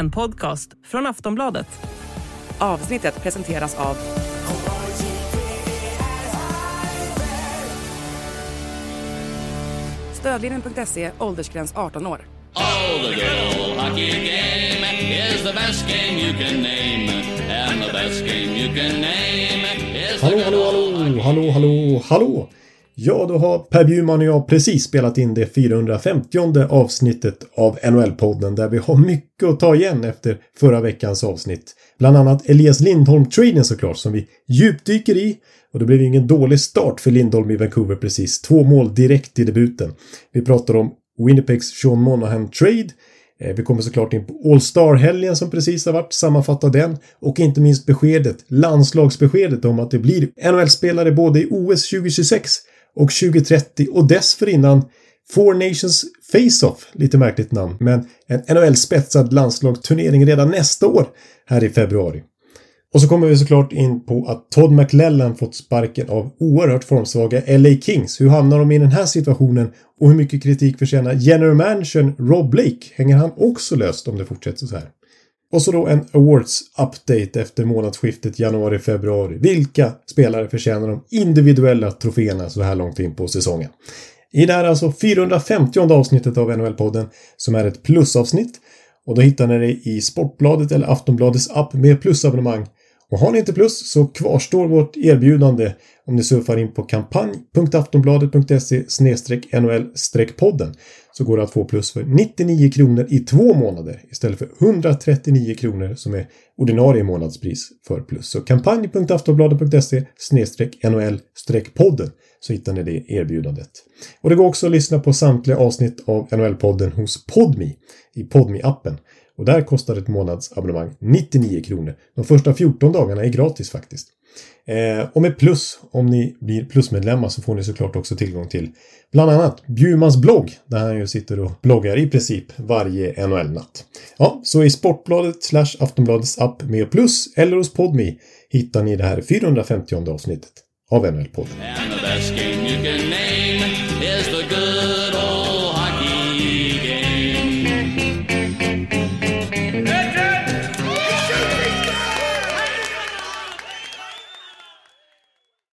en podcast från Aftonbladet. Avsnittet presenteras av Stödlinjen.se, åldersgräns 18 år. Oh, the good hockey game is the best game you can name. And the best game you can name is the Hallå, good hallå, hallå, hallå, hallå, hallå! Ja, då har Per Bjurman och jag precis spelat in det 450 avsnittet av NHL-podden där vi har mycket att ta igen efter förra veckans avsnitt. Bland annat Elias Lindholm-traden såklart som vi djupdyker i och det blev ingen dålig start för Lindholm i Vancouver precis. Två mål direkt i debuten. Vi pratar om Winnipegs Sean Monahan-trade eh, Vi kommer såklart in på All Star-helgen som precis har varit, sammanfatta den och inte minst beskedet, landslagsbeskedet om att det blir NHL-spelare både i OS 2026 och 2030 och dessförinnan Four Nations Face-Off, lite märkligt namn, men en NHL-spetsad landslagsturnering redan nästa år här i februari. Och så kommer vi såklart in på att Todd McLellan fått sparken av oerhört formsvaga LA Kings. Hur hamnar de i den här situationen och hur mycket kritik förtjänar general managern Rob Blake? Hänger han också löst om det fortsätter så här? Och så då en Awards-update efter månadsskiftet januari-februari. Vilka spelare förtjänar de individuella troféerna så här långt in på säsongen? I det här alltså 450 avsnittet av NHL-podden som är ett plusavsnitt och då hittar ni det i Sportbladet eller Aftonbladets app med plusabonnemang. Och har ni inte plus så kvarstår vårt erbjudande om ni surfar in på kampanj.aftonbladet.se NHL-podden så går det att få plus för 99 kronor i två månader istället för 139 kronor som är ordinarie månadspris för plus. Så kampanj.aftonbladet.se NHL-podden så hittar ni det erbjudandet. Och det går också att lyssna på samtliga avsnitt av NHL-podden hos Podmi i podmi appen och där kostar ett månadsabonnemang 99 kronor. De första 14 dagarna är gratis faktiskt. Eh, och med plus, om ni blir plusmedlemmar så får ni såklart också tillgång till bland annat Bjurmans blogg där han ju sitter och bloggar i princip varje NHL-natt. Ja, så i Sportbladet slash Aftonbladets app med plus eller hos Podmi hittar ni det här 450 avsnittet av NHL-podden.